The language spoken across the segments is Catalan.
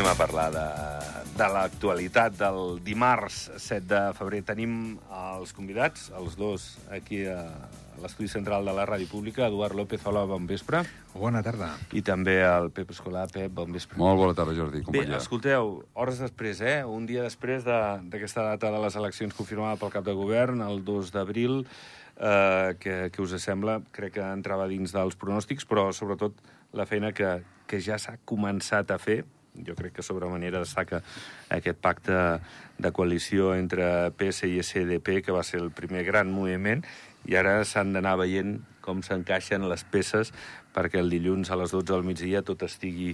Anem a parlar de, de l'actualitat del dimarts 7 de febrer. Tenim els convidats, els dos, aquí a l'estudi central de la Ràdio Pública, Eduard López, hola, bon vespre. Bona tarda. I també el Pep Escolar. Pep, bon vespre. Molt bona tarda, Jordi. Com Bé, escolteu, hores després, eh? un dia després de- d'aquesta data de les eleccions confirmada pel cap de govern, el 2 d'abril, eh, que, que us sembla? Crec que entrava dins dels pronòstics, però sobretot la feina que, que ja s'ha començat a fer, jo crec que sobre manera destaca aquest pacte de coalició entre PS i SDP, que va ser el primer gran moviment, i ara s'han d'anar veient com s'encaixen les peces perquè el dilluns a les 12 del migdia tot estigui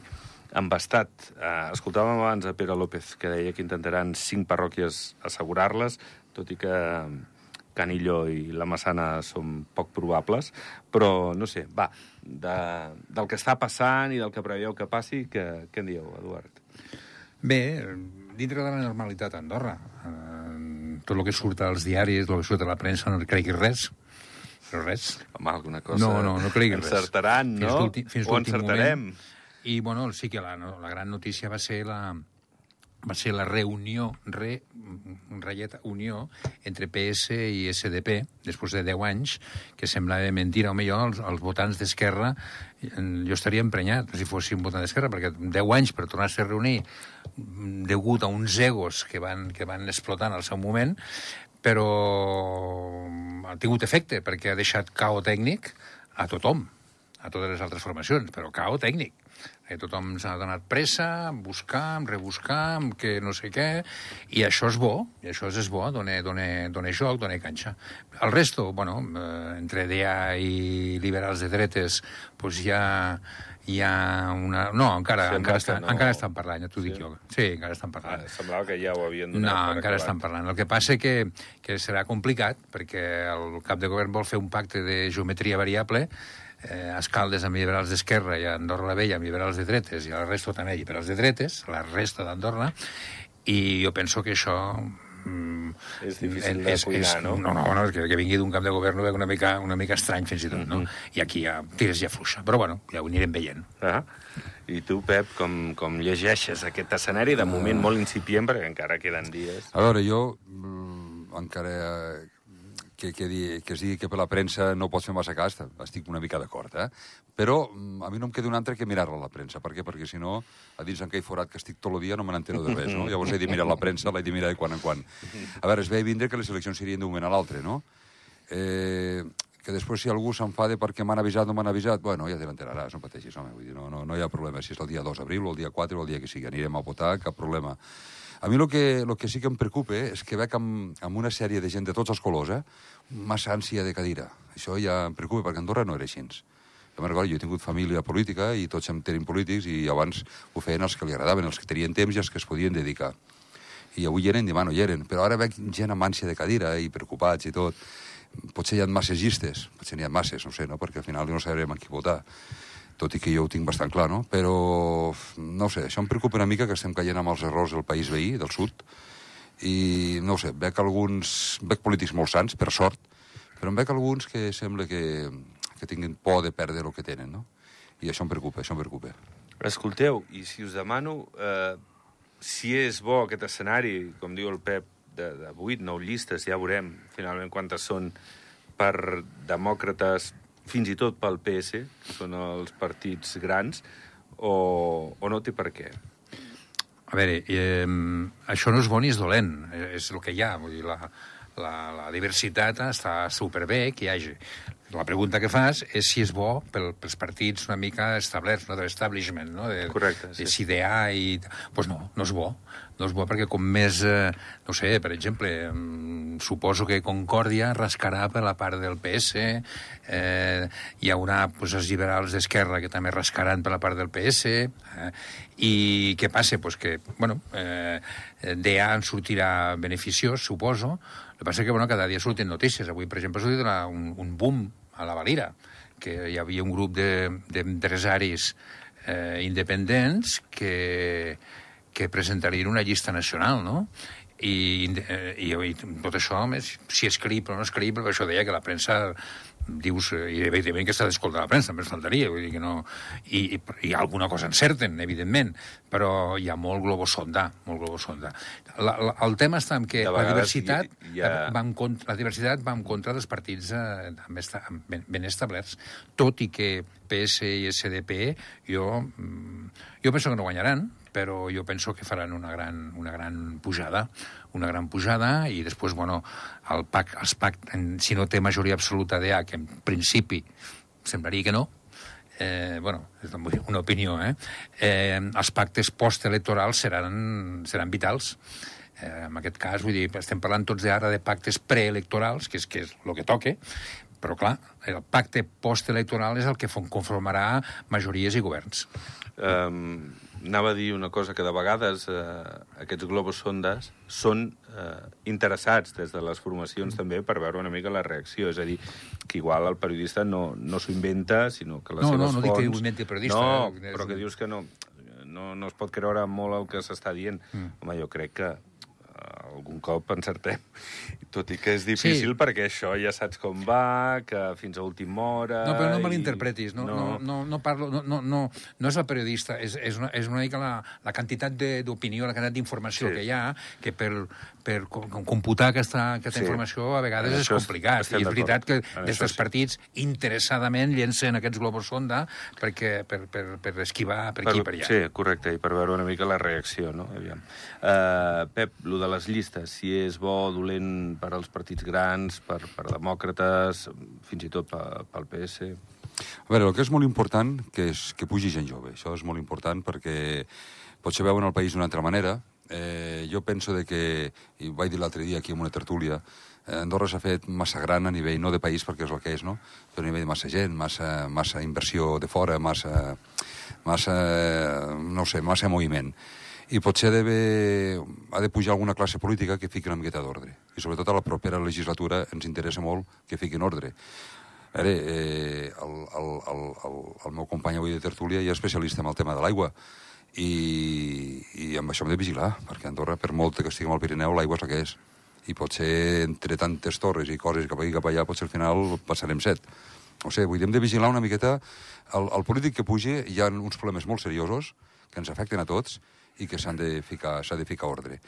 embastat. Uh, escoltàvem abans a Pere López, que deia que intentaran cinc parròquies assegurar-les, tot i que Canillo i la Massana són poc probables, però, no sé, va, de, del que està passant i del que preveu que passi, què, què en dieu, Eduard? Bé, dintre de la normalitat a Andorra, eh, tot el que surt als diaris, el que surt a la premsa, no creguis res. Però res. Home, alguna cosa... No, no, no creguis res. Encertaran, no? Fins fins o encertarem. moment. I, bueno, sí que la, no, la gran notícia va ser la, va ser la reunió, re, ratlleta, unió entre PS i SDP, després de 10 anys, que semblava mentira. Home, jo, els, els votants d'Esquerra, jo estaria emprenyat si fossin votant d'Esquerra, perquè 10 anys per tornar-se a reunir degut a uns egos que van, que van explotar en el seu moment, però ha tingut efecte, perquè ha deixat cao tècnic a tothom, a totes les altres formacions, però cao tècnic. Eh, tothom s'ha donat pressa, buscar, rebuscar, que no sé què, i això és bo, i això és bo, dona, dona, dona joc, dona canxa. El resto, bueno, eh, entre DEA i liberals de dretes, hi ha, hi ha una... No, encara, Sembla encara, estan, no. encara estan parlant, ja t'ho Sí? dic jo. Sí, encara estan parlant. Ah, semblava que ja ho havien No, donat per encara acabat. estan parlant. El que passa que, que serà complicat, perquè el cap de govern vol fer un pacte de geometria variable, eh, a Escaldes amb liberals d'esquerra i a Andorra la Vella amb liberals de dretes i a la resta també liberals de dretes, la resta d'Andorra, i jo penso que això... mm, És difícil de cuinar, no? No, no, no és que, que vingui d'un cap de govern veig una mica, una mica estrany fins i tot, no? Mm-hmm. I aquí ja tires ja fluixa. Però bueno, ja ho anirem veient. Ah. I tu, Pep, com, com llegeixes aquest escenari, de moment molt incipient, perquè encara queden dies. A veure, jo mm, encara eh, que, que, di, que es digui que per la premsa no pots fer massa cas, estic una mica d'acord, eh? Però mm, a mi no em queda un altre que mirar-la, la premsa. Per què? Perquè si no, a dins aquell forat que estic tot el dia no me n'entero de res, no? Llavors he de mirar la premsa, l'he de mirar de quan en quan. A veure, es ve a vindre que les eleccions serien d'un moment a l'altre, no? Eh, que després si algú s'enfada perquè m'han avisat o no m'han avisat, bueno, ja te n'enteraràs, no pateixis, home, vull dir, no, no, no hi ha problema, si és el dia 2 d'abril o el dia 4 o el dia que sigui, anirem a votar, cap problema. A mi el que, lo que sí que em preocupa és que veig amb, amb una sèrie de gent de tots els colors, eh, massa ànsia de cadira. Això ja em preocupa, perquè Andorra no era així. Jo me'n recordo, jo he tingut família política i tots em tenen polítics i abans ho feien els que li agradaven, els que tenien temps i els que es podien dedicar. I avui hi eren, demà no hi eren. Però ara veig gent amb ànsia de cadira i preocupats i tot. Potser hi ha masses llistes, potser n'hi ha masses, no sé, no? perquè al final no sabrem en qui votar tot i que jo ho tinc bastant clar, no? Però, no sé, això em preocupa una mica que estem caient amb els errors del país veí, del sud, i, no sé, veig alguns... veig polítics molt sants, per sort, però em veig alguns que sembla que, que tinguin por de perdre el que tenen, no? I això em preocupa, això em preocupa. Escolteu, i si us demano eh, si és bo aquest escenari, com diu el Pep, de, de 8, 9 llistes, ja veurem finalment quantes són per demòcrates, fins i tot pel PS, que són els partits grans, o, o no té per què? A veure, eh, això no és bo ni és dolent, eh, és el que hi ha. Vull dir, la, la, la diversitat està superbé que hi hagi. La pregunta que fas és si és bo pel, pels partits una mica establerts, no? de l'establishment, no? De, Correcte, sí. De CDA i... Doncs pues no, no és bo. No és bo perquè com més... Eh, no sé, per exemple, mm, suposo que Concòrdia rascarà per la part del PS, eh, hi haurà pues, els liberals d'esquerra que també rascaran per la part del PS, eh, i què passa? Pues que, bueno, eh, DA en sortirà beneficiós, suposo, el que passa és que, bueno, cada dia surten notícies. Avui, per exemple, ha sortit una, un, un boom a la Valira, que hi havia un grup de- d'empresaris eh, independents que, que presentarien una llista nacional, no? I, eh, i, i tot això, més, si és creïble o no és creïble, això deia que la premsa dius, eh, i evidentment que s'ha d'escoltar la premsa, només faltaria, vull dir que no... I, i, i alguna cosa encerten, evidentment, però hi ha molt globosonda, molt globosonda. La, la, el tema està en que la diversitat, hi- hi ha- va en contra, la diversitat va en contra dels partits eh, esta, ben, ben establerts, tot i que PS i SDP, jo, mm, jo penso que no guanyaran, però jo penso que faran una gran, una gran pujada, una gran pujada, i després, bueno, el PAC, els PAC, si no té majoria absoluta d'EA, que en principi semblaria que no, eh, bueno, és una opinió, eh? eh els pactes postelectorals seran, seran vitals. Eh, en aquest cas, vull dir, estem parlant tots ara de pactes preelectorals, que és, que és el que toque, però clar, el pacte postelectoral és el que conformarà majories i governs. Um, anava a dir una cosa, que de vegades eh, aquests globus sondes són eh, interessats des de les formacions també per veure una mica la reacció. És a dir, que igual el periodista no, no s'ho inventa, sinó que les No, seves no, no dic fonts... que ho inventi el periodista, No, eh, però que dius que no, no, no es pot creure molt el que s'està dient. Mm. Home, jo crec que algun cop encertem. Tot i que és difícil Sí. perquè això ja saps com va, que fins a última hora... No, però no i- malinterpretis. No, no. No, no, parlo, no, no, no, no és el periodista, és, és, una, és una mica la, la quantitat de- d'opinió, la quantitat d'informació Sí. que hi ha, que per, per com- com computar aquesta, aquesta Sí. informació a vegades En és això es- complicat. I és veritat que des dels sí. partits interessadament llencen aquests globus sonda perquè, per, per, per esquivar per aquí i per allà. Sí, correcte, i per veure una mica la reacció, no? Aviam. Uh, Pep, lo de les llistes, si és bo o dolent per als partits grans, per, per demòcrates, fins i tot pe- pel PS... A veure, el que és molt important que és que pugi gent jove. Això és molt important perquè potser veuen el país d'una altra manera. Eh, jo penso de que, i vaig dir l'altre dia aquí en una tertúlia, eh, Andorra s'ha fet massa gran a nivell, no de país perquè és el que és, no? però a nivell de massa gent, massa, massa inversió de fora, massa, massa, no sé, massa moviment. I potser ha d'haver- ha de pujar alguna classe política que fiqui una miqueta d'ordre. I sobretot a la propera legislatura ens interessa molt que fiquin ordre. A veure, eh, el, el, el, el, el meu company avui de tertúlia ja és especialista en el tema de l'aigua i, i amb això hem de vigilar, perquè Andorra, per molt que estiguem al Pirineu, l'aigua és la que és. I potser entre tantes torres i coses cap aquí cap allà, potser al final passarem set. No sé, vull dir, hem de vigilar una miqueta el, el polític que pugi, hi ha uns problemes molt seriosos que ens afecten a tots i que s'han de ficar, s'ha de ficar ordre.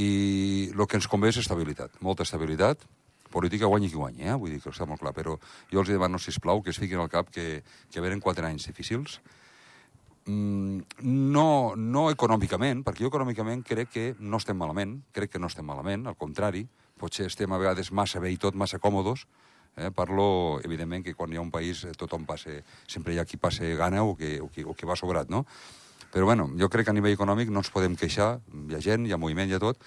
I el que ens convé és estabilitat, molta estabilitat, política guanyi qui guanyi, eh? vull dir que està molt clar, però jo els demano, si plau que es fiquin al cap que, que venen quatre anys difícils, mm, no, no econòmicament, perquè jo econòmicament crec que no estem malament, crec que no estem malament, al contrari, potser estem a vegades massa bé i tot, massa còmodos, eh? parlo, evidentment, que quan hi ha un país eh, tothom passe, sempre hi ha qui passe gana o que, o que, o que va sobrat, no? Però bueno, jo crec que a nivell econòmic no ens podem queixar, hi ha gent, hi ha moviment, hi ha tot,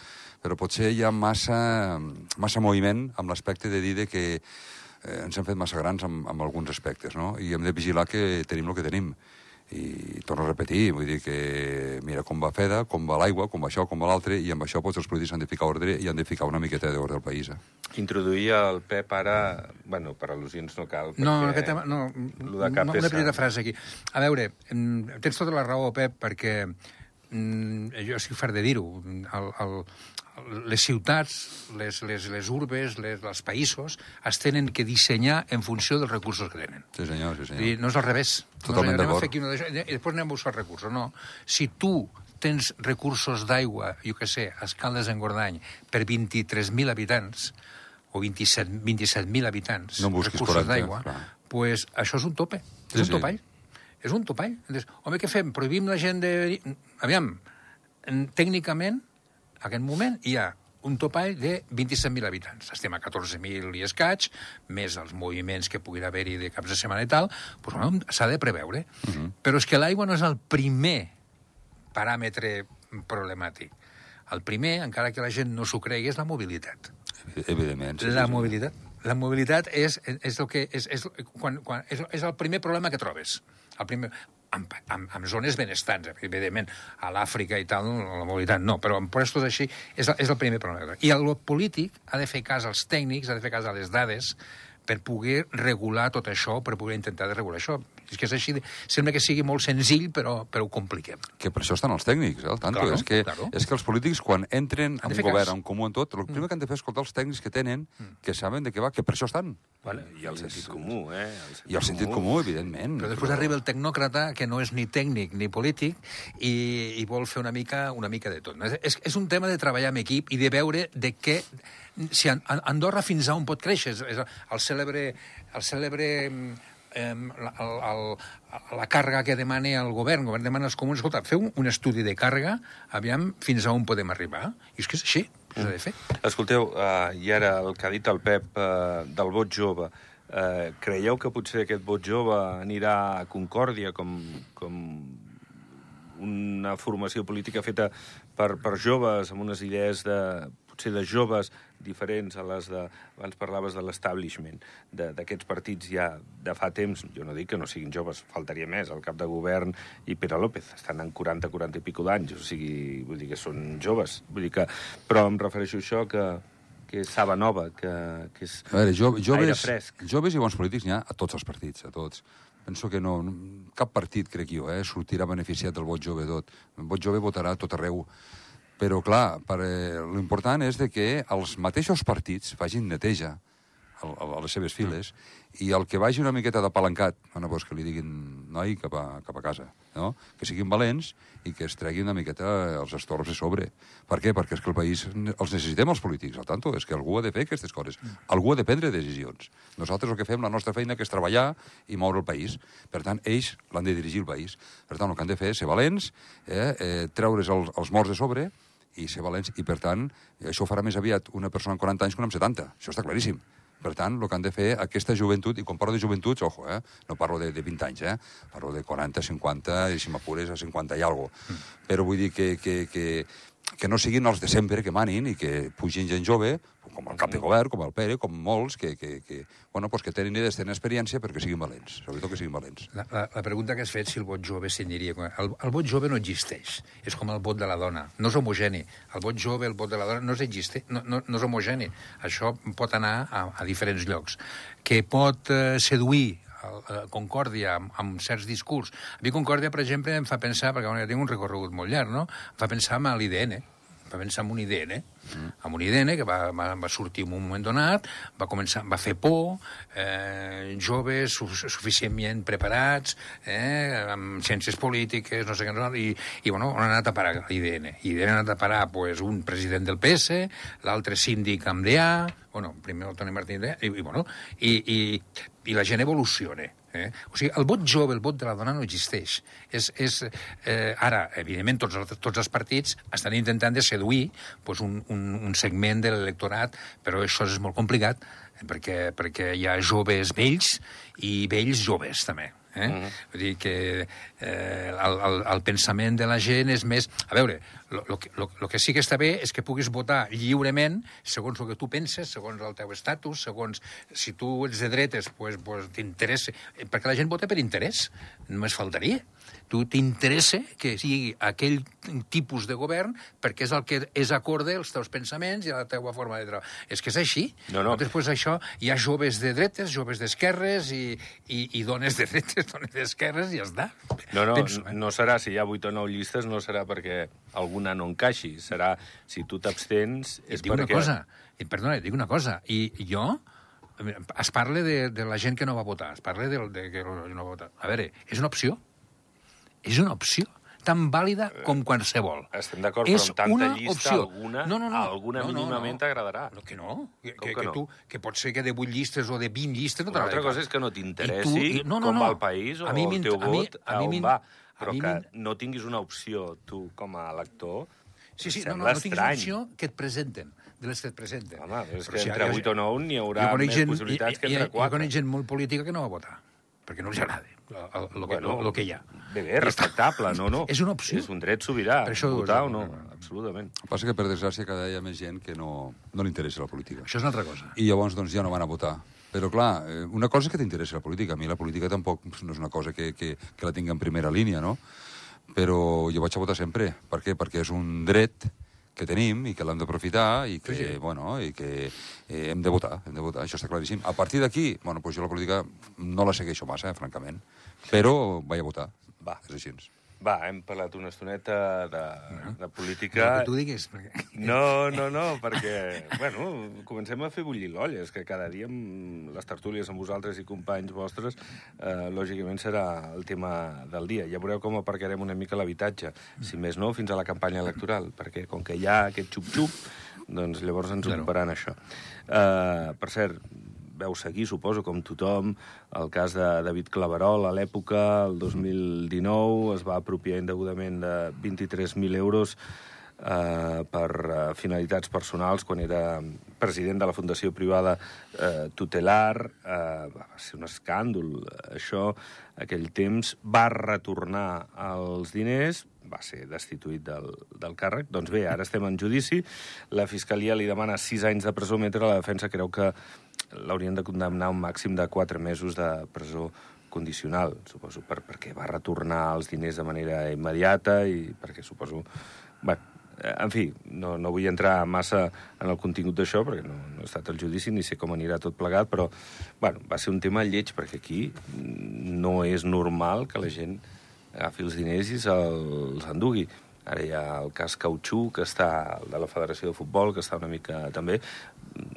però potser hi ha massa, massa moviment amb l'aspecte de dir de que eh, ens hem fet massa grans amb, amb alguns aspectes, no? I hem de vigilar que tenim el que tenim. I torno a repetir, vull dir que mira com va FEDA, com va l'aigua, com va això, com va l'altre, i amb això doncs, els polítics han de ficar ordre i han de ficar una miqueta d'ordre al país. Eh? Introduir el Pep ara... Bueno, per al·lusions no cal, No, perquè... aquest tema, no, una és- petita frase aquí. A veure, tens tota la raó, Pep, perquè jo estic fart de dir-ho. Les ciutats, les, les, les urbes, les, els països es tenen que dissenyar en funció dels recursos que tenen. Sí, senyor, sí, I senyor. no és al revés. Totalment no d'acord. una d'això i després anem a buscar recursos. No. Si tu tens recursos d'aigua, jo què sé, a Escaldes en Gordany, per 23.000 habitants, o 27 27.000 habitants, No recursos 40, d'aigua, pues això és un tope. Sí, és un sí. És un topall. Entonces, home, què fem? Prohibim la gent de... Aviam, en- tècnicament, en aquest moment, hi ha un topall de 27.000 habitants. Estem a 14.000 i escaig, més els moviments que puguin haver-hi de caps de setmana i tal, doncs, s'ha de preveure. Uh -huh. Però és que l'aigua no és el primer paràmetre problemàtic. El primer, encara que la gent no s'ho cregui, és la mobilitat. Evidentment. Sí, La sí, sí. mobilitat. La mobilitat és, és, el que, és, és, quan, quan, és, és el primer problema que trobes. El primer, amb, amb, amb zones benestants, evidentment, a l'Àfrica i tal, la mobilitat no, però en puestos així és, és el primer problema. I el polític ha de fer cas als tècnics, ha de fer cas a les dades, per poder regular tot això, per poder intentar de regular això. És que és així, de... sembla que sigui molt senzill, però, però ho compliquem. Que per això estan els tècnics, eh, al tanto. Claro, és, que, claro. és que els polítics, quan entren en un govern. Mm. en comú, en tot, el primer que han de fer és escoltar els tècnics que tenen, que saben de què va, que per això estan. Bueno, I el sentit comú, eh? I el sentit comú, evidentment. Però després arriba el tecnòcrata, que no és ni tècnic ni polític, i, i vol fer una mica, una mica de tot. És, és, és un tema de treballar en equip i de veure de què... Si An- An- Andorra fins a on pot créixer. És, és el cèlebre... El cèlebre el, el, la càrrega que demana el govern, el govern demana als comuns, escolta, feu un, estudi de càrrega, aviam fins a on podem arribar. I és que és així, s'ha de fer. Escolteu, uh, i ara el que ha dit el Pep uh, del vot jove, uh, creieu que potser aquest vot jove anirà a Concòrdia com, com una formació política feta per, per joves, amb unes idees de, potser de joves diferents a les de... Abans parlaves de l'establishment, de- d'aquests partits ja de fa temps. Jo no dic que no siguin joves, faltaria més. El cap de govern i Pere López estan en 40, 40 i pico d'anys, o sigui, vull dir que són joves. Vull dir que... Però em refereixo a això que, que és saba nova, que, que és A veure, jo, aire joves, fresc. joves i bons polítics n'hi ha a tots els partits, a tots. Penso que no, cap partit, crec jo, eh, sortirà beneficiat del vot jove tot. El vot jove votarà tot arreu. Però, clar, per, eh, l'important és de que els mateixos partits facin neteja a, a, a les seves files i el que vagi una miqueta d'apalancat, bueno, doncs que li diguin noi cap a, cap a casa, no? que siguin valents i que es treguin una miqueta els estorbs de sobre. Per què? Perquè és que el país els necessitem els polítics, al tanto, és que algú ha de fer aquestes coses. Algú ha de prendre decisions. Nosaltres el que fem, la nostra feina, que és treballar i moure el país. Per tant, ells l'han de dirigir el país. Per tant, el que han de fer és ser valents, eh, eh, treure's els, els morts de sobre i ser valents, i per tant, això ho farà més aviat una persona amb 40 anys que una amb 70. Això està claríssim. Per tant, el que han de fer aquesta joventut, i quan parlo de joventuts, ojo, eh, no parlo de, de 20 anys, eh, parlo de 40, 50, i si m'apures a 50 i alguna cosa. Però vull dir que, que, que, que no siguin els de sempre que manin i que pugin gent jove, com el cap de govern, com el Pere, com molts, que, que, que, bueno, pues que tenen idees, tenen experiència, però que siguin valents, sobretot que siguin valents. La, la, la pregunta que has fet, si el vot jove s'aniria... El, el vot jove no existeix. És com el vot de la dona. No és homogeni. El vot jove, el vot de la dona, no és, existe, no, no, no és homogeni. Això pot anar a, a diferents llocs. Que pot eh, seduir eh, Concòrdia amb, amb certs discurs. A mi Concòrdia, per exemple, em fa pensar, perquè bueno, ja tinc un recorregut molt llarg, no? em fa pensar en l'IDN, fa pensar en un IDN, mm. amb un IDN que va, va, va sortir en un moment donat, va començar, va fer por, eh, joves su suficientment preparats, eh, amb ciències polítiques, no sé què, no, i, i bueno, on ha anat a parar l'IDN? L'IDN ha anat a parar pues, un president del PS, l'altre síndic amb DA, bueno, primer el Toni Martín DA, i, i, bueno, i, i, i la gent evoluciona. Eh? O sigui, el vot jove, el vot de la dona no existeix. És, és, eh, ara, evidentment, tots, els- tots els partits estan intentant de seduir pues, un, un, un segment de l'electorat, però això és molt complicat, perquè, perquè hi ha joves vells i vells joves, també. Eh? Mm -hmm. Vull dir que eh, el, el, el pensament de la gent és més... A veure, lo, lo, que, lo, lo que sí que està bé és que puguis votar lliurement segons el que tu penses, segons el teu estatus, segons... Si tu ets de dretes, pues, pues t'interessa... Perquè la gent vota per interès, només faltaria. Tu t'interessa que sigui aquell tipus de govern perquè és el que és acorde als teus pensaments i a la teva forma de treballar. És que és així. No, no. Després això, hi ha joves de dretes, joves d'esquerres i, i, i dones de dretes, dones d'esquerres i ja està. No, no, Penso, eh? no serà, si hi ha 8 o 9 llistes, no serà perquè alguna no encaixi. Serà, si tu t'abstens, és et dic una perquè... cosa, i, perdona, et dic una cosa, i jo, es parla de, de la gent que no va votar, es parla de, de que no va votar. A veure, és una opció. És una opció tan vàlida com qualsevol. Estem d'acord, però amb tanta una llista, opció. alguna- no, no, no. alguna no, no, mínimament no. t'agradarà. No, que no. Que, que, que no? tu, que pot ser que de 8 llistes o de 20 llistes no Una altra cosa és que no I t'interessi tu- no, no, com no. va el país o A el teu a mi- vot a a mi on m'in- va. a Però mi que no tinguis una opció, tu, com a elector, Sí, sí, no, no, no tinguis estrany. opció que et presenten, de les que et presenten. Home, és Però que si entre hi ha- 8 o 9 n'hi haurà jo més gent- possibilitats que hi- entre Jo 4. conec gent molt política que no va votar, perquè no els agrada el, el, el, que, el, el que hi ha. Bé, bé, respectable, no, no. És una opció. És un dret sobirà, Per això- votar o no, absolutament. El que passa que, per desgràcia, cada dia hi ha més gent que no, no li interessa la política. Això és una altra cosa. I llavors doncs, ja no van a votar. Però, clar, eh, una cosa és que t'interessi la política. A mi la política tampoc no és una cosa que, que, que la tinc en primera línia, no? Però jo vaig a votar sempre. Per què? Perquè és un dret que tenim i que l'hem d'aprofitar i que, sí, sí. bueno, i que eh, hem de votar, hem de votar, això està claríssim. A partir d'aquí, bueno, pues jo la política no la segueixo massa, eh, francament, però vaig a votar. Va. És així. Va, hem parlat una estoneta de, de política... No, que tu diguis. Perquè... No, no, no, perquè, bueno, comencem a fer bullir l'olla. És que cada dia amb les tertúlies amb vosaltres i companys vostres, eh, lògicament serà el tema del dia. Ja veureu com aparcarem una mica l'habitatge, si més no, fins a la campanya electoral, perquè com que hi ha aquest xup-xup, doncs llavors ens claro. ocuparan això. Eh, per cert, veu seguir, suposo, com tothom, el cas de David Claverol a l'època, el 2019, es va apropiar indegudament de 23.000 euros eh, per eh, finalitats personals quan era president de la Fundació Privada eh, Tutelar. Eh, va ser un escàndol, això, aquell temps. Va retornar els diners, va ser destituït del, del càrrec. Doncs bé, ara estem en judici. La Fiscalia li demana sis anys de presó, mentre la defensa creu que l'haurien de condemnar un màxim de 4 mesos de presó condicional, suposo, per, perquè va retornar els diners de manera immediata i perquè suposo... Bé, en fi, no, no vull entrar massa en el contingut d'això, perquè no, no he estat al judici ni sé com anirà tot plegat, però bueno, va ser un tema lleig, perquè aquí no és normal que la gent agafi els diners i se'ls endugui. Ara hi ha el cas Cautxú, que està, de la Federació de Futbol, que està una mica també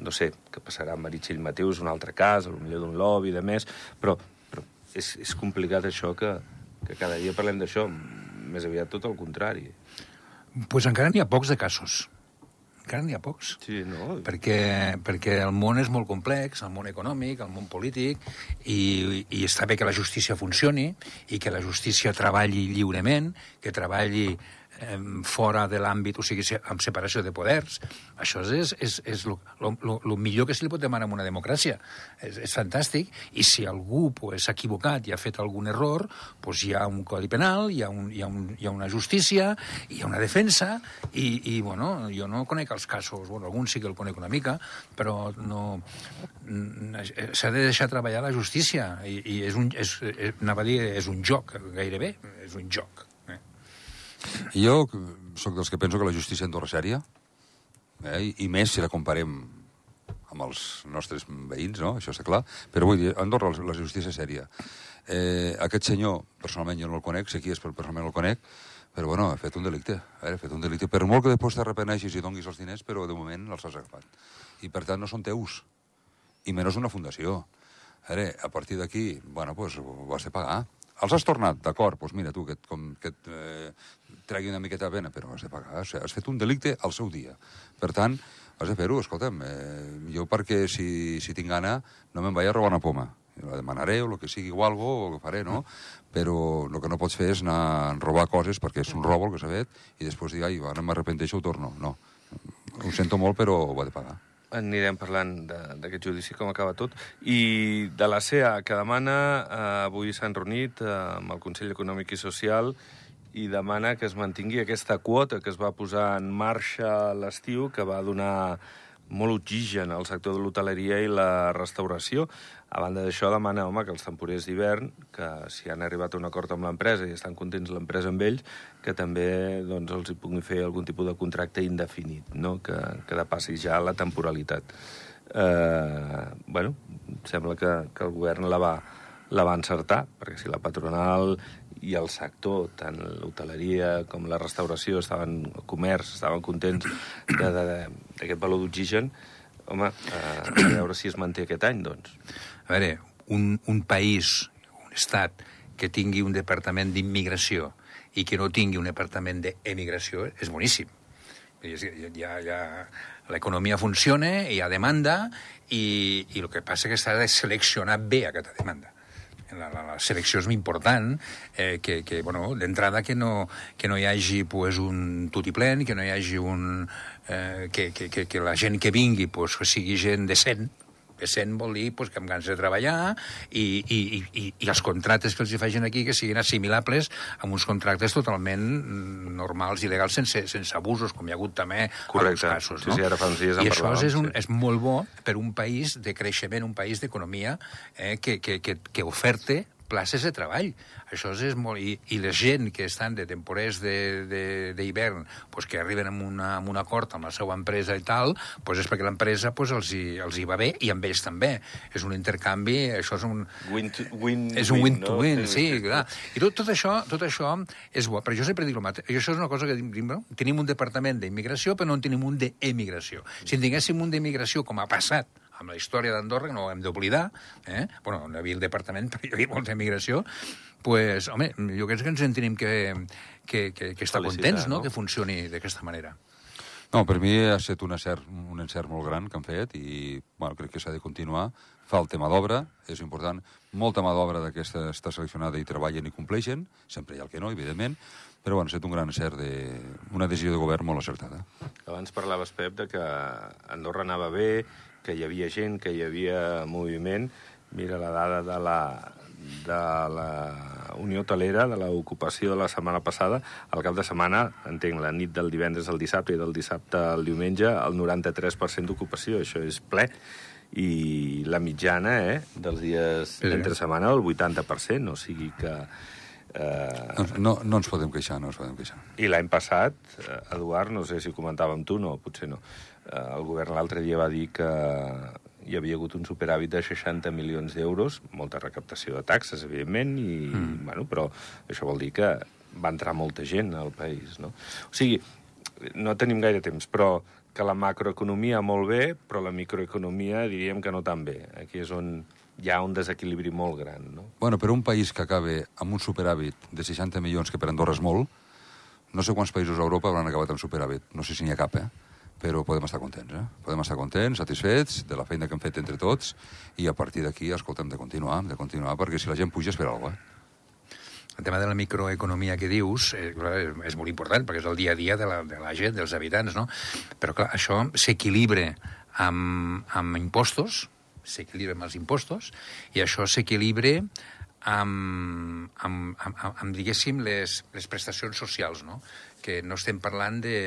no sé què passarà amb Meritxell Mateu, és un altre cas, potser d'un lobby de més, però, però és, és complicat això que, que cada dia parlem d'això, més aviat tot el contrari. Doncs pues encara n'hi ha pocs de casos. Encara n'hi ha pocs. Sí, no? Perquè, perquè el món és molt complex, el món econòmic, el món polític, i, i està bé que la justícia funcioni i que la justícia treballi lliurement, que treballi fora de l'àmbit, o sigui, amb separació de poders. Això és, és, és lo, lo, lo millor que se li pot demanar en una democràcia. És, és fantàstic. I si algú pues, s'ha equivocat i ha fet algun error, pues, hi ha un codi penal, hi ha, un, hi, ha un, hi ha una justícia, hi ha una defensa, i, i bueno, jo no conec els casos, bueno, algun sí que el conec una mica, però no... S'ha de deixar treballar la justícia, i, i és un, és, anava a dir, és un joc, gairebé, és un joc. Jo sóc dels que penso que la justícia Andorra és sèria, eh? i més si la comparem amb els nostres veïns, no? això està clar, però vull dir, Andorra la justícia és sèria. Eh, aquest senyor, personalment jo no el conec, sé qui és, però personalment el conec, però bueno, ha fet un delicte, eh? ha fet un delicte, per molt que després t'arrepeneixis i donguis els diners, però de moment els has agafat. I per tant no són teus, i menys una fundació. Ara, a partir d'aquí, bueno, pues, ho has de pagar. Els has tornat, d'acord, doncs mira tu, que, com, que et eh, tregui una miqueta de pena, però has de pagar. O sigui, has fet un delicte al seu dia. Per tant, has de fer-ho, escolta'm. Eh, jo perquè si, si tinc gana no me'n vaig a robar una poma. La demanaré o el que sigui o algo, o ho faré, no? Però el que no pots fer és anar a robar coses perquè és un robo el que s'ha fet i després dir, ai, ara m'arrepenteixo ho torno. No. Ho sento molt, però ho ha de pagar anirem parlant d'aquest judici, com acaba tot. I de la CEA, que demana, eh, avui s'han reunit eh, amb el Consell Econòmic i Social i demana que es mantingui aquesta quota que es va posar en marxa l'estiu, que va donar molt oxigen al sector de l'hoteleria i la restauració. A banda d'això, demana home, que els temporers d'hivern, que si han arribat a un acord amb l'empresa i estan contents l'empresa amb ells, que també doncs, els hi pugui fer algun tipus de contracte indefinit, no? que, que depassi ja la temporalitat. Eh, bueno, sembla que, que el govern la va, la va encertar, perquè si la patronal i el sector, tant l'hoteleria com la restauració, estaven, el comerç, estaven contents d'aquest valor d'oxigen, home, eh, a veure si es manté aquest any, doncs. A veure, un, un país, un estat, que tingui un departament d'immigració i que no tingui un departament d'emigració és boníssim. Ja, ja, l'economia funciona, hi ha demanda i, i el que passa és que s'ha de seleccionar bé aquesta demanda la, la, la selecció és important, eh, que, que bueno, d'entrada que, no, que no hi hagi pues, un tutiplen, que no hi hagi un... Eh, que, que, que, que la gent que vingui pues, sigui gent decent, decent vol dir pues, que amb ganes de treballar i, i, i, i els contractes que els hi facin aquí que siguin assimilables amb uns contractes totalment normals i legals sense, sense abusos, com hi ha hagut també Correcte. alguns casos. Sí, no? sí, ara fa uns dies I això és, un, sí. és molt bo per un país de creixement, un país d'economia eh, que, que, que, que oferte places de treball. Això és molt... I, i la gent que estan de temporers d'hivern, pues, que arriben amb, una, amb un acord amb la seva empresa i tal, pues és perquè l'empresa pues, els, hi, els hi va bé i amb ells també. És un intercanvi, això és un... Win to, win, és un win no? to win, sí, clar. I tot, tot, això, tot això és bo. Però jo sempre dic el mateix. Això és una cosa que tenim, tenim un departament d'immigració, però no en tenim un d'emigració. Si en tinguéssim un d'immigració, com ha passat amb la història d'Andorra, que no ho hem d'oblidar, eh? bueno, on hi havia el departament, però hi havia molta immigració, pues, home, jo crec que ens en tenim que, que, que, que estar Felicitar, contents, no?, no? que funcioni d'aquesta manera. No, per mi ha estat un encert, un encert molt gran que han fet i bueno, crec que s'ha de continuar. Falta mà d'obra, és important. Molta mà d'obra d'aquesta està seleccionada i treballen i compleixen, sempre hi ha el que no, evidentment, però bueno, ha estat un gran encert, de, una decisió de govern molt acertada. Abans parlaves, Pep, de que Andorra anava bé, que hi havia gent, que hi havia moviment. Mira la dada de la, de la Unió Hotelera, de l'ocupació de la setmana passada, al cap de setmana, entenc, la nit del divendres al dissabte i del dissabte al diumenge, el 93% d'ocupació, això és ple, i la mitjana, eh, dels dies Sí. entre setmana, el 80%, o sigui que... Eh, No, no, no ens podem queixar, no ens podem queixar. i l'any passat, eh, Eduard, no sé si ho comentàvem tu, no, potser no, eh, el govern l'altre dia va dir que hi havia hagut un superàvit de 60 milions d'euros, molta recaptació de taxes, evidentment, i, mm. bueno, però això vol dir que va entrar molta gent al país, no? O sigui, no tenim gaire temps, però que la macroeconomia molt bé, però la microeconomia diríem que no tan bé. Aquí és on hi ha un desequilibri molt gran, no? Bueno, per un país que acabe amb un superàvit de 60 milions, que per Andorra és molt, no sé quants països a Europa hauran acabat amb superàvit. No sé si n'hi ha cap, eh? Però podem estar contents, eh? Podem estar contents, satisfets de la feina que hem fet entre tots i a partir d'aquí, escolta, hem de continuar, hem de continuar, perquè si la gent puja és per alguna cosa, eh? El tema de la microeconomia que dius eh, clar, és molt important, perquè és el dia a dia de la, de la gent, dels habitants, no? Però, clar, això s'equilibra amb, amb impostos, s'equilibra amb els impostos, i això s'equilibra amb, amb, amb, amb, diguéssim, les, les prestacions socials, no? Que no estem parlant de,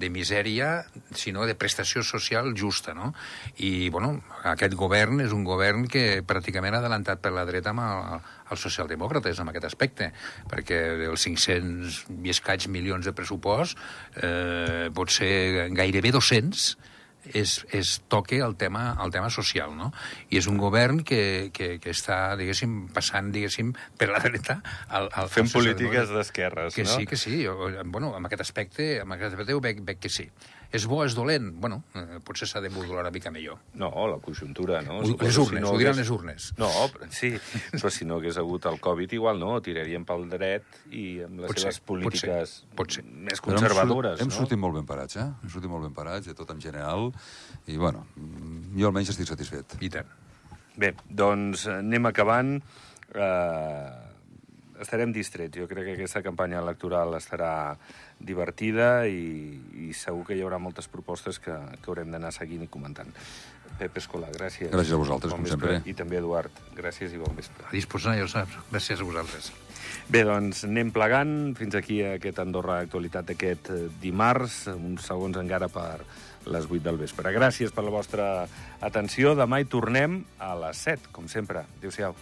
de misèria, sinó de prestació social justa, no? I, bueno, aquest govern és un govern que pràcticament ha adelantat per la dreta amb el, els socialdemòcrates en aquest aspecte, perquè els 500 i escaig milions de pressupost eh, pot ser gairebé 200 és, és toque el tema, el tema social, no? I és un govern que, que, que està, diguéssim, passant, diguéssim, per la dreta al, al Fent polítiques d'esquerres, Que no? sí, que sí. Jo, bueno, amb aquest aspecte, amb aquest aspecte ho veig, veig que sí. És bo, és dolent? Bueno, eh, potser s'ha de modular una mica millor. No, la conjuntura, no? Les Suposo, urnes, ho diran les urnes. No, però- sí, però si no hagués hagut el Covid, igual no, tiraríem pel dret i amb les Pot seves ser, pot polítiques ser, pot ser. més hem conservadores, hem no? sortit molt ben parats, eh? Hem sortit molt ben parats, de tot en general, i, bueno, jo almenys estic satisfet. I tant. Bé, doncs eh, anem acabant. Eh, estarem distrets. Jo crec que aquesta campanya electoral estarà divertida i, i segur que hi haurà moltes propostes que, que haurem d'anar seguint i comentant. Pep Escola, gràcies. Gràcies a vosaltres, bon com vespre. sempre. I també Eduard, gràcies i bon vespre. A disposar, ja ho saps. Gràcies a vosaltres. Bé, doncs anem plegant. Fins aquí aquest Andorra Actualitat d'aquest eh, dimarts, uns segons encara per les 8 del vespre. Gràcies per la vostra atenció. Demà hi tornem a les 7, com sempre. Adéu-siau.